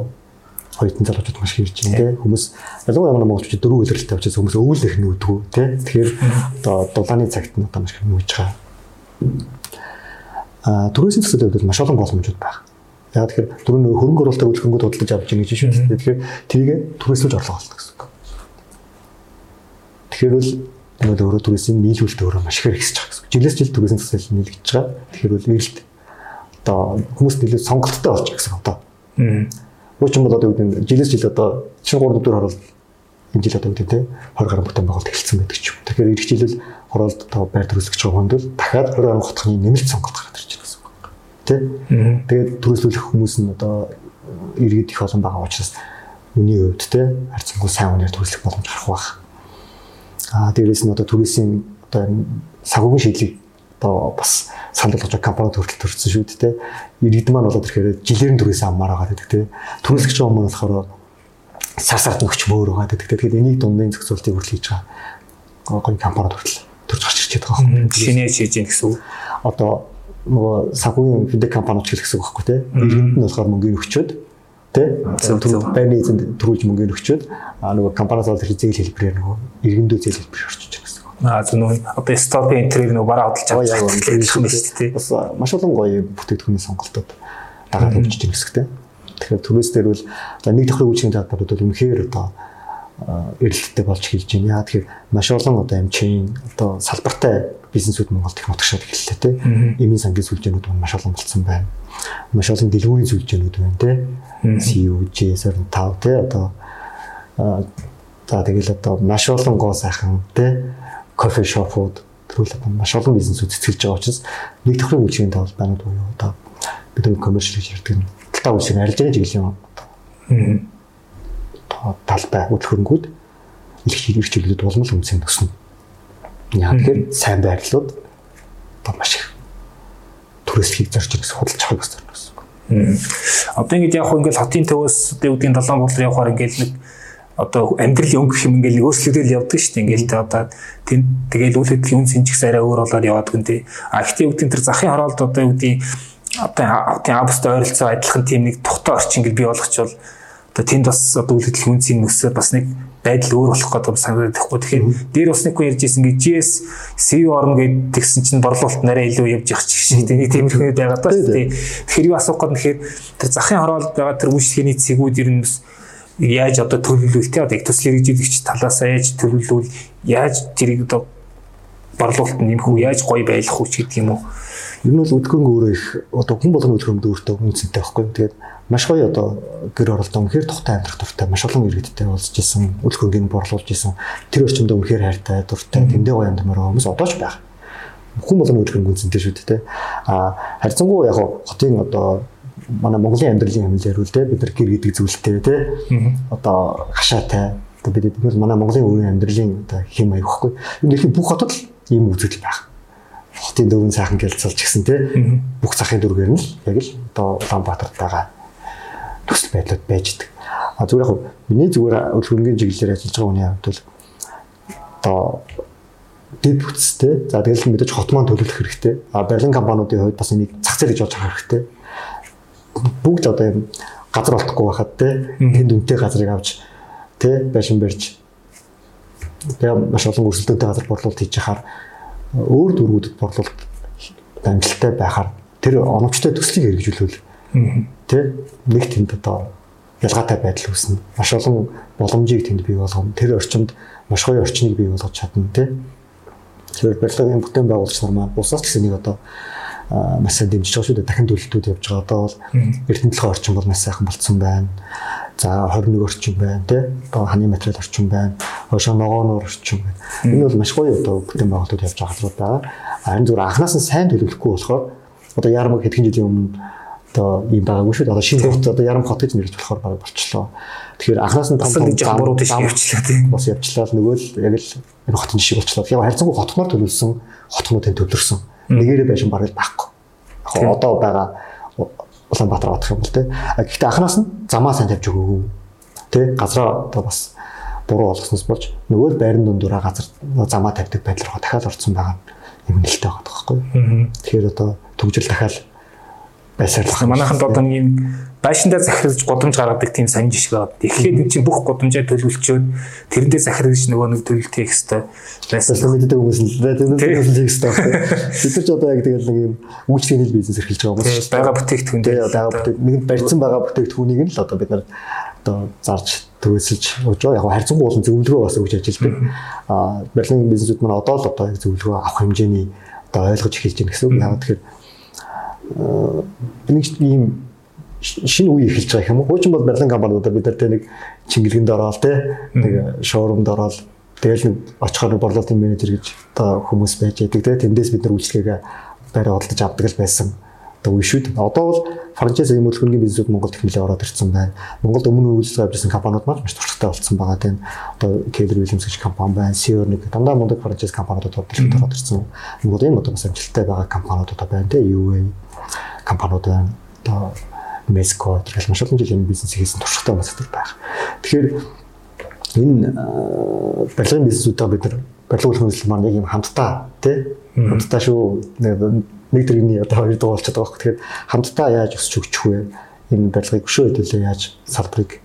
Speaker 2: хоёрын залуучууд маш хийж байна тий. Хүмүүс ялангуяа манай монголчууд дөрөв үйлрэлтэй учраас хүмүүс өвөлөх нүүдгүү тий. Тэгэхээр одоо дулааны цагт нь одоо маш их нүүж байгаа А түрээсийн төсөлд бол маш олон боломжууд байна. Яг тэгэхээр түрүүн хөрөнгө оруулалтыг үйлчлэнгүүд худалдаж авч байгаа гэж шүү дээ. Тэгэхээр тэрийг түрээслүүлж орлого олно гэсэн үг. Тэгэхээр бол нөгөө өөрөө түрээсийн нийлүүлэлт өөрөө маш их хэрэгсэж байгаа гэсэн. Жилээс жил түрээсийн төсөл нийлэгдэж байгаа. Тэгэхээр бол эрэлт одоо хүмүүс нэлээд сонголттой болж байгаа гэсэн одоо. Уучин бол одоо үүдэн жилээс жил одоо чинь 3 4 орол энэ жил одоо үүдэн те 20 гаруй бүтээн байгуулалт эхэлсэн байдаг ч юм. Тэгэхээр эх жилэл хороолт одоо байр төрөлсгч байгаа хүнд л дахиад 20 он хотхны нэмэлт сонголт гараад ирж байна гэсэн үг. Тэ? Тэгээд төрөлсгөх хүмүүс нь одоо иргэд их олон байгаа учраас үний хувьд те харьцангуй сайн үнээр төрөлсөх боломж гарах байх. Аа дээрээс нь одоо төрөлсийн одоо санхүүгийн шийдлийг одоо бас санал болгож компаниуд хүртэл төрсөн шүү дээ. Иргэд маань болоод ирэхээр жилээр нь төрөөс аммаар байгаа гэдэг те. Төрөлсгч байгаа хүмүүс болохоор сар сард нөхч мөр байгаа гэдэг. Тэгэхээр энийг дундын зохицуултыг хүртэл хийж байгаа. Гой компаниуд хүртэл төрж гарч ирж байгаа
Speaker 1: юм. Шинэ хийж гин гэсэн үг.
Speaker 2: Одоо нөгөө санхүүгийн финтек компаниуд ч гэсэн үг байхгүй тий. Иргэнд нь болохоор мөнгөний өгчөөд тий. Байрны эзэнд төрүүлж мөнгөний өгчөөд а нөгөө компаниас бол зээл хэлбэрээр нөгөө иргэндөө зээл хэлбэр орчиж байгаа гэсэн.
Speaker 1: Аа зөв нөгөө одоо стопын энтрийг нөгөө бараа хөдөлж авч байгаа юм шүү дээ.
Speaker 2: Бас маш олон гоё бүтээгдэхүүний сонголтууд дагаад хөгжиж байгаа гэсэн тий. Тэгэхээр түрээс дээр бол нэг давхрын үйлчлэгийн талбарууд бол үнэхээр одоо эрэлттэй болж хэлж байна. Яа тэгэхээр маш олон одоо эмчийн одоо салбартай бизнесүүд Монголд их нутагшаад эхэллээ те. Эмийн сангийн сүлжээнүүд маш олон болцсон байна. Маш олон дэлгүүрийн сүлжээнүүд байна те. CUJ 25 те одоо за тэгэл одоо маш олон гоо сайхан те кофе шопууд төрөл одоо маш олон бизнесүүд цэцгэлж байгаа учраас нэг тохрын үйлчлэгийн талбарууд буюу одоо бид нэг коммершл гэж ярьдаг талтаа үйлчлэг арилжааны чиглэлийн талбай үйл хөрөнгүүд их ирэх чиглэлд улмал үнцэн төснө. Яг тэгэхээр сайн байрлалууд одоо маш их төрөслөхийг зорж ирэх худалдаж авах гэсэн юм байна.
Speaker 1: Одоо ингэж хөө ингээл хотын төвөөс үүдийн долоон болор явахаар ингээл нэг одоо амьдрал өнгөх юм ингээл өөрчлөлтөл явдаг шүү дээ. Ингээл тэ одоо тэнд тэгэл үйл хөдлөлийн үн сэнчгс арай өөр болоод яваад гэн тэ. А ихтэй үүдийн тэр захын хороолт одоо үүдийн одоо тийм австай ойролцоо адилхан тийм нэг тухтай орчин ингээл бий болгочвол одоо тэнд бас одоо үйл хөдлөлийн үнцийн нөхцөл бас нэг байдал өөр болох гэдэг санагдахгүй. Тэгэхээр дээр бас нэг хүн ярьж ирсэн гээ GS CEO орно гэд тэгсэн чинь борлуулалт нарай илүү явж явах шиг нэг тиймэрхүү байгаад байна шүү дээ. Тэгэхээр юу асуух гээд нэхэр тэр захын хороолт байгаа тэр үйлчлэгийн цэгүүд ер нь яаж одоо төлөвлөвөл те одоо их төсөл хэрэгжүүлэгч талаас яаж төлөвлөвөл яаж тэрийг одоо борлуулалт нэмэх үү? Яаж гоё байлгах үү гэдэг юм уу.
Speaker 2: Ер нь бол өдгөн өөрөө их одоо хүн болгоны өдгөнд өөртөө үнцэнтэй байхгүй. Тэгээд маш гоё одоо гэр оролдоо үнэхээр тухтай амьдрах дуртай маш олон иргэдтэй уулзж исэн хөргийг борлуулж исэн тэр орчинд үнэхээр хайртай дуртай тэндээ гоё амьдмаар хүмүүс одоо ч байх хүн болгоны хөрөнгө үнцэнтэй шүү дээ а харьцангуй яг хотын одоо манай Монголын амьдралын хэмжээр үл дээ бид нар гэр гэдэг зүйлтэй те одоо хашаатай Одоо бид бол манай Монголын өөрийн амьдралын одоо хэм. Юу нэхий бүх хотод л ийм үзэгдэл байх. Хотын дөрвөн сайхан гэлцэлж гисэн те бүх захын дүргээр нь л яг л одоо Улаанбаатарт байгаа төсөл байдлууд байж идэг. А зүгээр яг миний зүгээр хөрөнгөний чиглэлээр ажиллаж байгаа хүний хувьд бол одоо дэд бүтцтэй. За тэгэл мэдээж хот маань төлөвлөх хэрэгтэй. А барилгын компаниудын хувьд бас энийг зах зээл гэж болж авах хэрэгтэй. Бүгд одоо юм газар олдохгүй байхад те тэнд үнэтэй газрыг авч те байшин барьж тэгээ маш олон өрсөлдөөнтэй газар борлуулалт хийж яхаар өөр дөрвүүдэд борлуулалт амжилттай байхаар тэр оновчтой төслийг хэрэгжүүлвэл те нэг тэнд одоо ялгаатай байдал үүснэ. Маш олон боломжийг тэнд бий болгоно. Тэр орчинд маш гоё орчныг бий болгож чадна те. Тэгэхээр барилгын бүтээн байгуулагч нар маань бусаас ч гэсэн нэг одоо маш сайн дэмжиж байгаа шүү дээ. Дахин төлөлтүүд явж байгаа. Одоо бол эрдэнэ толгой орчин бол маш сайхан болцсон байна. За 21 орчин байна тий. Одоо ханы материал орчин байна. Хойшоо ногооноор орчин байна. Энэ бол маш гоё одоо бүтээн байгуулалтууд явж байгаа хэлбэр байгаа. Харин зүгээр анханаас нь сайн төлөвлөхгүй болохоор одоо ярмаг хэдхэн жилийн өмнө одоо ийм байгаагүй шүү дээ. Одоо шинэ хот одоо ярам хот гэж нэрлэж болохоор баг болчлоо. Тэгэхээр анханаас нь том
Speaker 1: том зам буруу тийш явчлаа тийм.
Speaker 2: Бас явчлаа. Нөгөө л яг л энэ хотын жишээ болчлоо. Яг харьцангуй хотноор төлөвлөсөн хотнуудын төвлөрсөн нэгээрээ байшин бараг байхгүй. Яг одоо байгаа Улаанбаатар бодох юм бол тэ. Гэхдээ анханаас нь замаа сайн тавьж өгөөгүй. Тэ газраа одоо бас буруу болгосноос болж нөгөө л байрны дундуура газар замаа тавьдаг байдлаар дахиад орцсон байгаа юм нэлтэй байгаа байхгүй. Тэгэхээр одоо төгжил дахиад байсаарлах.
Speaker 1: Манайханд одоо нэг юм байшиндаа захирлаж гудамж гаргадаг тийм сонин жишг байгаа. Тэгэхээр энэ чинь бүх гудамжаа төлөвлөчөөд тэрэндээ захирлаж нөгөө нэг төлөлт хийх хэрэгтэй
Speaker 2: байсан. Мэддэг хүмүүс л төлөвлөх хийх хэрэгтэй. Бид нар ч одоо яг тэгэл нэг юм үйлчлэгийн бизнес эрхэлж байгаа
Speaker 1: хүмүүс. Бага бүтээгдэхүүн
Speaker 2: дээр байгаа бүтээг нэгэнд барьсан байгаа бүтээгдэхүүнийг нь л одоо бид нар одоо зарж төвөөсөж өгч байгаа. Яг харьцангуй болон зөвлөгөө бас өгч ажилладаг. Аа барилгын бизнесүүд маань одоо л одоо яг зөвлөгөө авах хэмжээний одоо ойлгож эхэлж байна гэсэн үг. Яг тэгэхээр нэг ийм шинэ үе эхэлж байгаа юм уу? Хуучин бол барилгын компаниудаа бид нар тэ нэг чингэлгэнд ороод тэ нэг шоурумд ороод тэгэл нэг очихоор борлуулалтын менежер гэж одоо хүмүүс байж байдаг тэ тэндээс бид нар үйлчлэгээ байраа худалдаж авдаг л байсан одоо үе шүү дээ. Одоо бол франчайз эм хөрөнгөний бизнесүүд Монголд их нэлээд ороод ирсэн байна. Монголд өмнө үйлчлэг авч ирсэн компаниуд маш туршлагатай болсон байгаа тийм. Одоо Keller Williams гэж компани байна. Seor нэг дандаа мундаг франчайз компаниуд ороод ирсэн. Монгол энэ одоо бас амжилттай байгаа компаниуд одоо байна тийм. UA компаниуд байна. Одоо Mesco гэх маш олон жил энэ бизнес хийсэн туршлагатай 들 байх. Тэгэхээр энэ барилгын бизнесүүдээ бид нар барилга үйлчлэл маань яг юм хамтдаа тий хамтдаа шүү нэг дэргэний одоо хоёр дуу болчиход байгаа. Тэгэхээр хамтдаа яаж өсч өгчих вэ? Энэ барилгыг өшөө хөдөлөө яаж салбарыг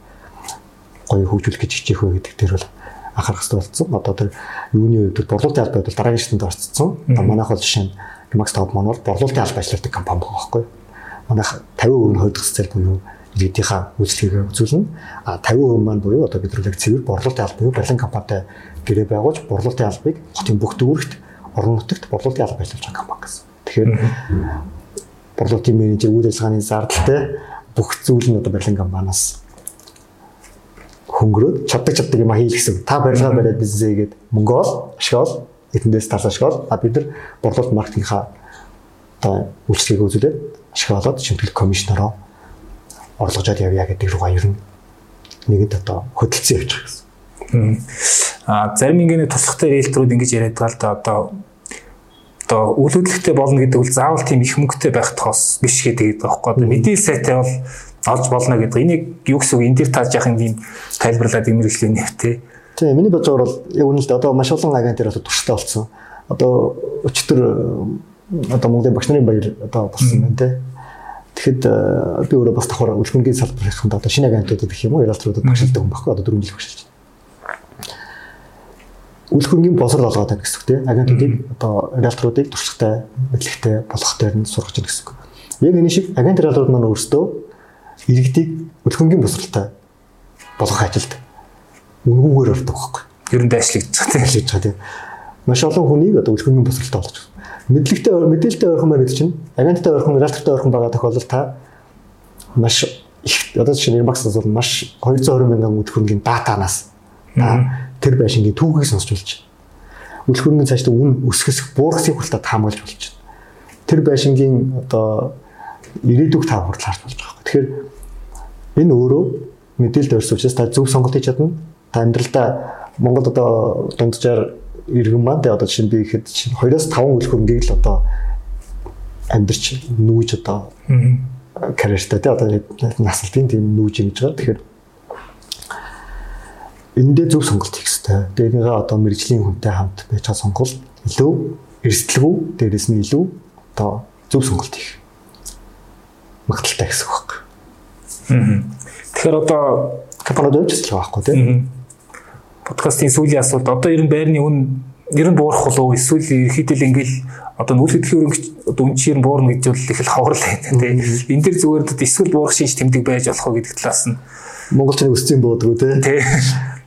Speaker 2: гоё хөгжүүлэх гэж хичээх вэ гэдэг дээр бол анхаарах хэрэгтэй болсон. Одоо тэр юуны үед борлуулалтын албад бол дараагийн шатнд орцсон. Одоо манайх бол жишээ нь Max Top маань бол борлуулалтын албад ажилладаг компани байгаа байхгүй манайх 50% нь хойдох цэцэл буюу иргэдийнхаа үйлчлэгээ үзүүлнэ. А 50% маань буюу одоо бид нэг цэвэр борлуулалтын алба буюу барилгын компанитай гэрээ байгуулж борлуулалтын албыг хотын бүх дүүрэгт орон нутагт борлуулалтын алба ажиллаж байгаа компани гэсэн. Тэгэхээр борлуулалтын менежер үйл ажиллагааны зардалтай бүх зүйл нь одоо барилгын компаниас хөнгөрөөд чаддаг чаддаг юм хийх гэсэн. Та барилгаа бариад бизнес хийгээд мөнгө ол, ашигол, этэндээс тал ашигол. А бид нар борлуулалт маркетингийнхаа одоо үйлчлэгийг үзүүлээд ашиглаад шимтгэл комисснороо орлогожод явъя гэдэг руугаа ер нь нэгэд одоо хөдөлсөн явж байгаа гэсэн.
Speaker 1: Аа зарим ингээний туслахтай риэлторууд ингэж яриад байгаа л да одоо одоо үйл хөдлөлттэй болно гэдэг бол заавал тийм их мөнгөтэй байх тохос биш гэдэг байгаа байхгүй. Мэдээлэл сайтай бол олж болно гэдэг. Энийг юу гэсэн үг энэ дэр тааж яхах юм тайлбарлаад имэрлэлийн нэртэй.
Speaker 2: Тийм миний бодлоор бол яг үнэндээ одоо маш олон агент дээр одоо турштай болсон. Одоо өчтөр одоо Монголын багш нарын баяр одоо болсон байна те. Тэгэхэд э, би өөрөө бас давхар үлгэнгийн салбарынханд одоо шинэ агентуудад гэх юм уу реалторуудад багшилдаг хүн баггүй одоо 4 жил багшилж байна. Үл хөрөнгөний боловсрол олгоод байна гэсэн үг тийм агентуудыг одоо реалторуудыг туршлагатай мэдлэгтэй болгох дээр нь сургаж байна гэсэн үг. Яг энэ шиг агент реалторууд маань өөрсдөө иргэдийг үл хөрөнгөний боловсролтой болгох ажилд үнгүүгээр ордог байхгүй.
Speaker 1: Ер нь дайшлагдж байгаа тийм.
Speaker 2: Ажиллаж байгаа тийм. Маш олон хүнийг одоо үл хөрөнгөний боловсролтой болгож мэдлэгтэй мэдээлэлтэй ойрхон байна гэдэг чинь агенттай ойрхон реалтортой ойрхон байгаа тохиолдолд та маш их одоо чинь Max бол маш 220 мянган хөрөнгөний датанаас тэр байшингийн түүхийг сонсч болж байна. Хөрөнгөний цаашдаа үн өсгөх буурахыг хүртэл таамаглаж болж байна. Тэр байшингийн одоо ирээдүг тав хүртэл харж болж байгаа. Тэгэхээр энэ өөрөө мэдээлэлд өрс учраас та зөв сонголт хийж чадна. Та амьдралдаа Монгол одоо дунджаар иргэн маань тэгээ одоо жишээ нь би ихэд чинь 2-5 үйл хөрөнгийг л одоо амьдрч нүүж одоо карьертай тий одоо насалтын тийм нүүж ингэж байгаа. Тэгэхээр эндээ зөв сонголт хийх хэрэгтэй. Нэгэ одоо мэрэгжлийн хүнтэй хамт байж байгаа сонголт илүү эрсдэлгүй дээрэс нь илүү одоо зөв сонголт хийх магадaltaй гэсэн үг байна.
Speaker 1: Тэгэхээр одоо
Speaker 2: компаниуд өвчс л байхгүй тий.
Speaker 1: Подкастын сүүлийн асуулт одоо ер нь байрны үн ер нь буурах болов эсвэл ерөөхдөө ингээл одоо нүүл хөдөлгөөн өрөнгөч одоо үн чинь буурна гэж бол их л ховрол байна тий. Энд дэр зүгээр дэд эсвэл буурах шинж тэмдэг байж болох уу гэдэг талаас нь
Speaker 2: Монголчууд өссөн буудгүй тий.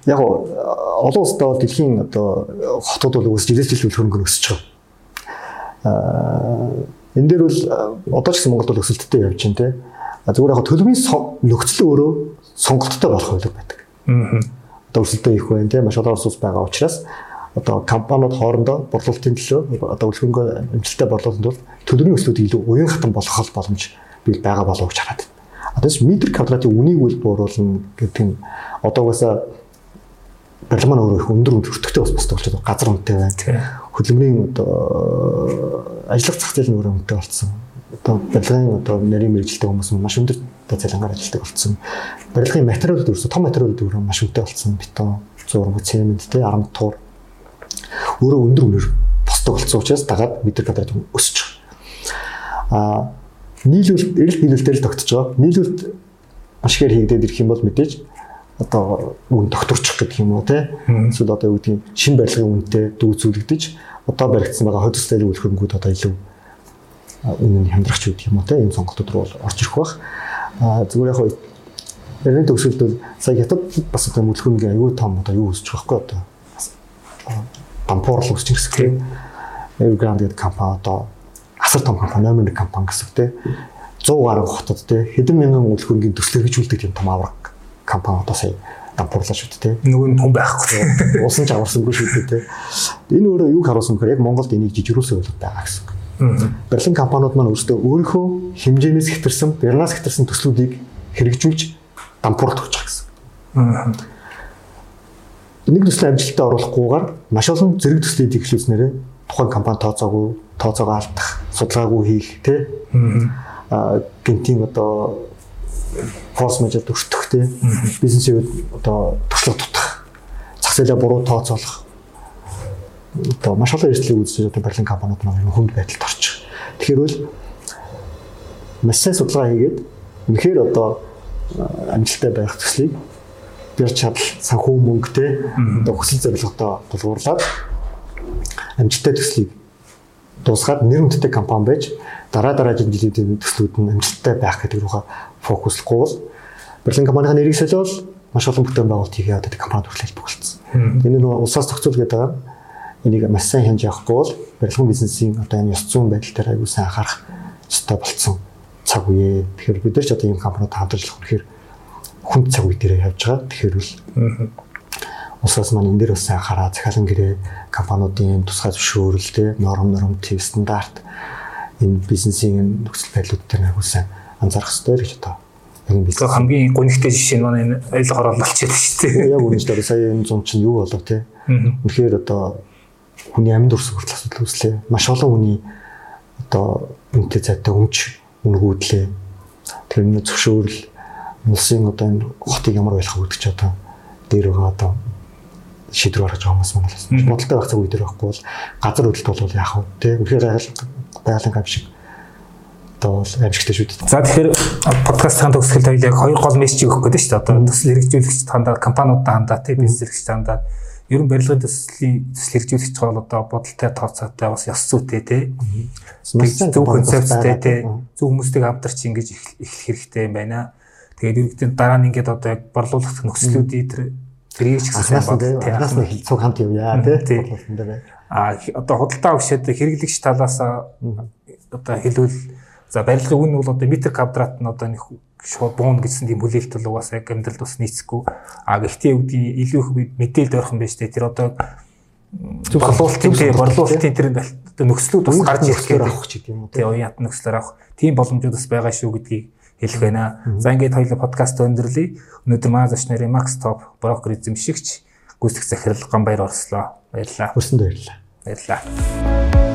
Speaker 2: Яг олон улстай дэлхийн одоо хотууд бол өсөж ирээс жил хөрөнгө өсөж байгаа. Аа энэ дээр бол одоо ч гэсэн Монголд бол өсөлттэй явж байна тий. Зүгээр яг төлөвийн нөхцөл өөрөө сонголттой болох хөлөг байдаг. Аа. Одоо өсөлтөө их байна тий. Маш олон улс байгаа учраас одоо компаниуд хоорондоо борлуулалтын төлөө одоо үлгөнгөө амжилттай борлуулалтын тулд төлөвийн өслүүд илүү уян хатан болох боломж бий байгаа болов уу гэж хараад байна. Одоо ч метр квадратын үнийг үл бууруулна гэдэг нь одоогоосаа барилга маань өөрөө их өндөр өртөгтэй бас босдог болчиход газар үнэтэй байна. Хөдөлмөрийн одоо ажиллах зах зээл нь өөрөө үнэтэй болсон. Одоо барилгын одоо нарийн мэрэгжилтэй хүмүүс маш өндөр цалингаар ажилладаг болсон. Барилгын материалууд ерөөсө том материалууд өөрөө маш үнэтэй болсон. Бетон, зураг, цемент, тэ арматур өөрөө өндөр үнээр босдог болсон учраас дагаад метр квадрат өсөж байгаа. А нийлүүлэлт эрэлт нийлүүлэлтээр л тогтож байгаа. Нийлүүлэлт маш ихээр хийгдээд ирэх юм бол мэдээж одоо үн докторчих гэдэг юм уу те. Эсвэл одоо юу гэдгийг шин барилгын үнэтэй дүүцүүлэгдэж одоо баригдсан байгаа хөдөлс дээр үйл хөрөнгүүд одоо илүү үнэн хямдрахч гэдэг юм уу те. Энэ сонголтууд руу орж ирэх бах. Зүгээр яг Эрдэнэ төгсөлд бол сая хятад бас одоо мөлхөнгийн аюу том одоо юу байгаа байхгүй одоо дампуур л өсч ирсэн тийм. Evergrande гэдэг компани одоо асар том компани, номер 1 компани гэсэн тийм. 100 гаруй хотод тийм хэдэн мянган төсөл хэрэгжүүлдэг тийм том авраг компани одоо сая дампуурлаа шүү дээ тийм.
Speaker 1: Нөгөө нь том байхгүй.
Speaker 2: Усан ч аварсангүй шүү дээ тийм. Энэ өөрөө юг харуулсан гэхээр яг Монголд энийг жижигрүүлсэн байлгүй байгаа гэсэн. Берлин компаниуд маань өөрсдөө өөрийнхөө хэмжээнээс хэтэрсэн, Бернаас хэтэрсэн төслүүдийг хэрэгжүүлж гэж байгаа гэсэн нэг төслийн амжилтад оруулахгүйгээр маш олон зэрэг төслийг эхлүүлснээрээ тухайн компани тооцоогүй, тооцоогоо алдах, судалгаагүй хийх тий. Аа гинтийн одоо форс мажор өртөх тий. Бизнесийг одоо туршлага тутах, зах зээлээ буруу тооцоолох. Одоо маш олон эрсдлийг үүсгэж одоо Берлин компаниуд маань хүнд байдалд орчих. Тэгэхээр бол маш сайн судалгаа хийгээд үнэхээр одоо амжилттай байх төслийг бэр чадал санхүү мөнгөтэй одоо хүсэл зорилготой тулгуурлаад амжилттай төслийг дуусгаад нэр хүндтэй компани байж дараа дараагийн жилийн төслүүд нь амжилттай байх гэдэг рүүгээ фокуслахгүй бол Берлин компанийн нэрийг солиод маш олон бүтээн байгуулалт хийгээ одоо компанид хүлээлт болцсон. Энэ нь улсаас зохицуул гэдэг байгаа. Энийг маш сайн хянж явахгүй бол барилгын бизнесийн одоо энэ ёс зүйн байдал дээр аягүй сайн анхаарах ёстой болцсон цаг үе. Тэгэхээр бид нар ч одоо ийм компаниуд хамтарч болох үнэхээр хүнд цаг үе дээр явж байгаа. Тэгэхээр бол улсаас маань энэ дээр бас сайн хараа захиалан гэрээ компаниудын тусгай зөвшөөрөлтэй норм норм төв стандарт энэ бизнесийн нөхцөл байдлууд дээр агуулсан анзаарах хэрэгтэй гэж одоо
Speaker 1: яг бизнес хамгийн гонигтэй жишээ нь манай энэ аялал орол болчиход шүү дээ.
Speaker 2: Яг үнэхээр сая энэ зам чинь юу болов те. Үнэхээр одоо хүний амьд урс хүртэл асуудал үүслээ. Маш олон хүний одоо үнэтэй цайтай өмч үнгүүдлээ. Тэр нь зөвшөөрөл улсын одоо энэ хотыг ямар байлгах үүдэж одоо дээр байгаа одоо шийдвэр гаргаж байгаа хүмүүс л бодолтой байх цаг үе дээр байхгүй бол газар хөдлөлт бол яах вэ те үнэхээр байгалийн гав шиг одоо амжилттай шүү дээ. За
Speaker 1: тэгэхээр подкастын төгсгөл хоёул яг хоёр гол мессеж өгөх гэдэг шүү дээ. Одоо төсөл хэрэгжүүлэгч хандаа компаниудад хандаа те бизнес хэрэгжүүлэгч хандаа ер нь барилгын төслийн төсөл хэрэгжүүлэгч бол одоо бодолтой тооцоотой бас ёс зүйтэй те. Зөв концепттэй те. Зөв хүмүүстэйг хамтарч ингэж эхлэх хэрэгтэй юм байна. Тэгээд ерөнхийдөө дараа нь ингээд одоо яг борлуулах нөхцлүүдийн тэр тэрийг ч
Speaker 2: гэсэн байна. Анхаас нь хилцүүг хамт явъя тий.
Speaker 1: А одоо худалдаа өгшөд хэрэглэгч талаас одоо хэлвэл за барилгын үн бол одоо метр квадрат нь одоо нэг шууд буун гэсэн тийм хүлээлт бол угаасаа яг амьдралд бас нийцэхгүй. А гэхдээ үүдий илүү их мэдээлэл ойрхон байж тээ тэр одоо борлуулалтын тий борлуулалтын тэр нөхцлүүд бас гарч ирэх
Speaker 2: гээд авах ч гэдэг юм уу.
Speaker 1: Тий уян нөхцлөөр авах тийм боломжууд бас байгаа шүү гэдгийг хэлэх байна. За ингээд хоёул подкаст өндөрлөе. Өнөөдөр манай зоч нарын Max Top брокер эзэмшигч гүйцэтгэх захирал Гамбаяр орслоо. Баярлалаа.
Speaker 2: Хүсэнд баярлалаа.
Speaker 1: Баярлалаа.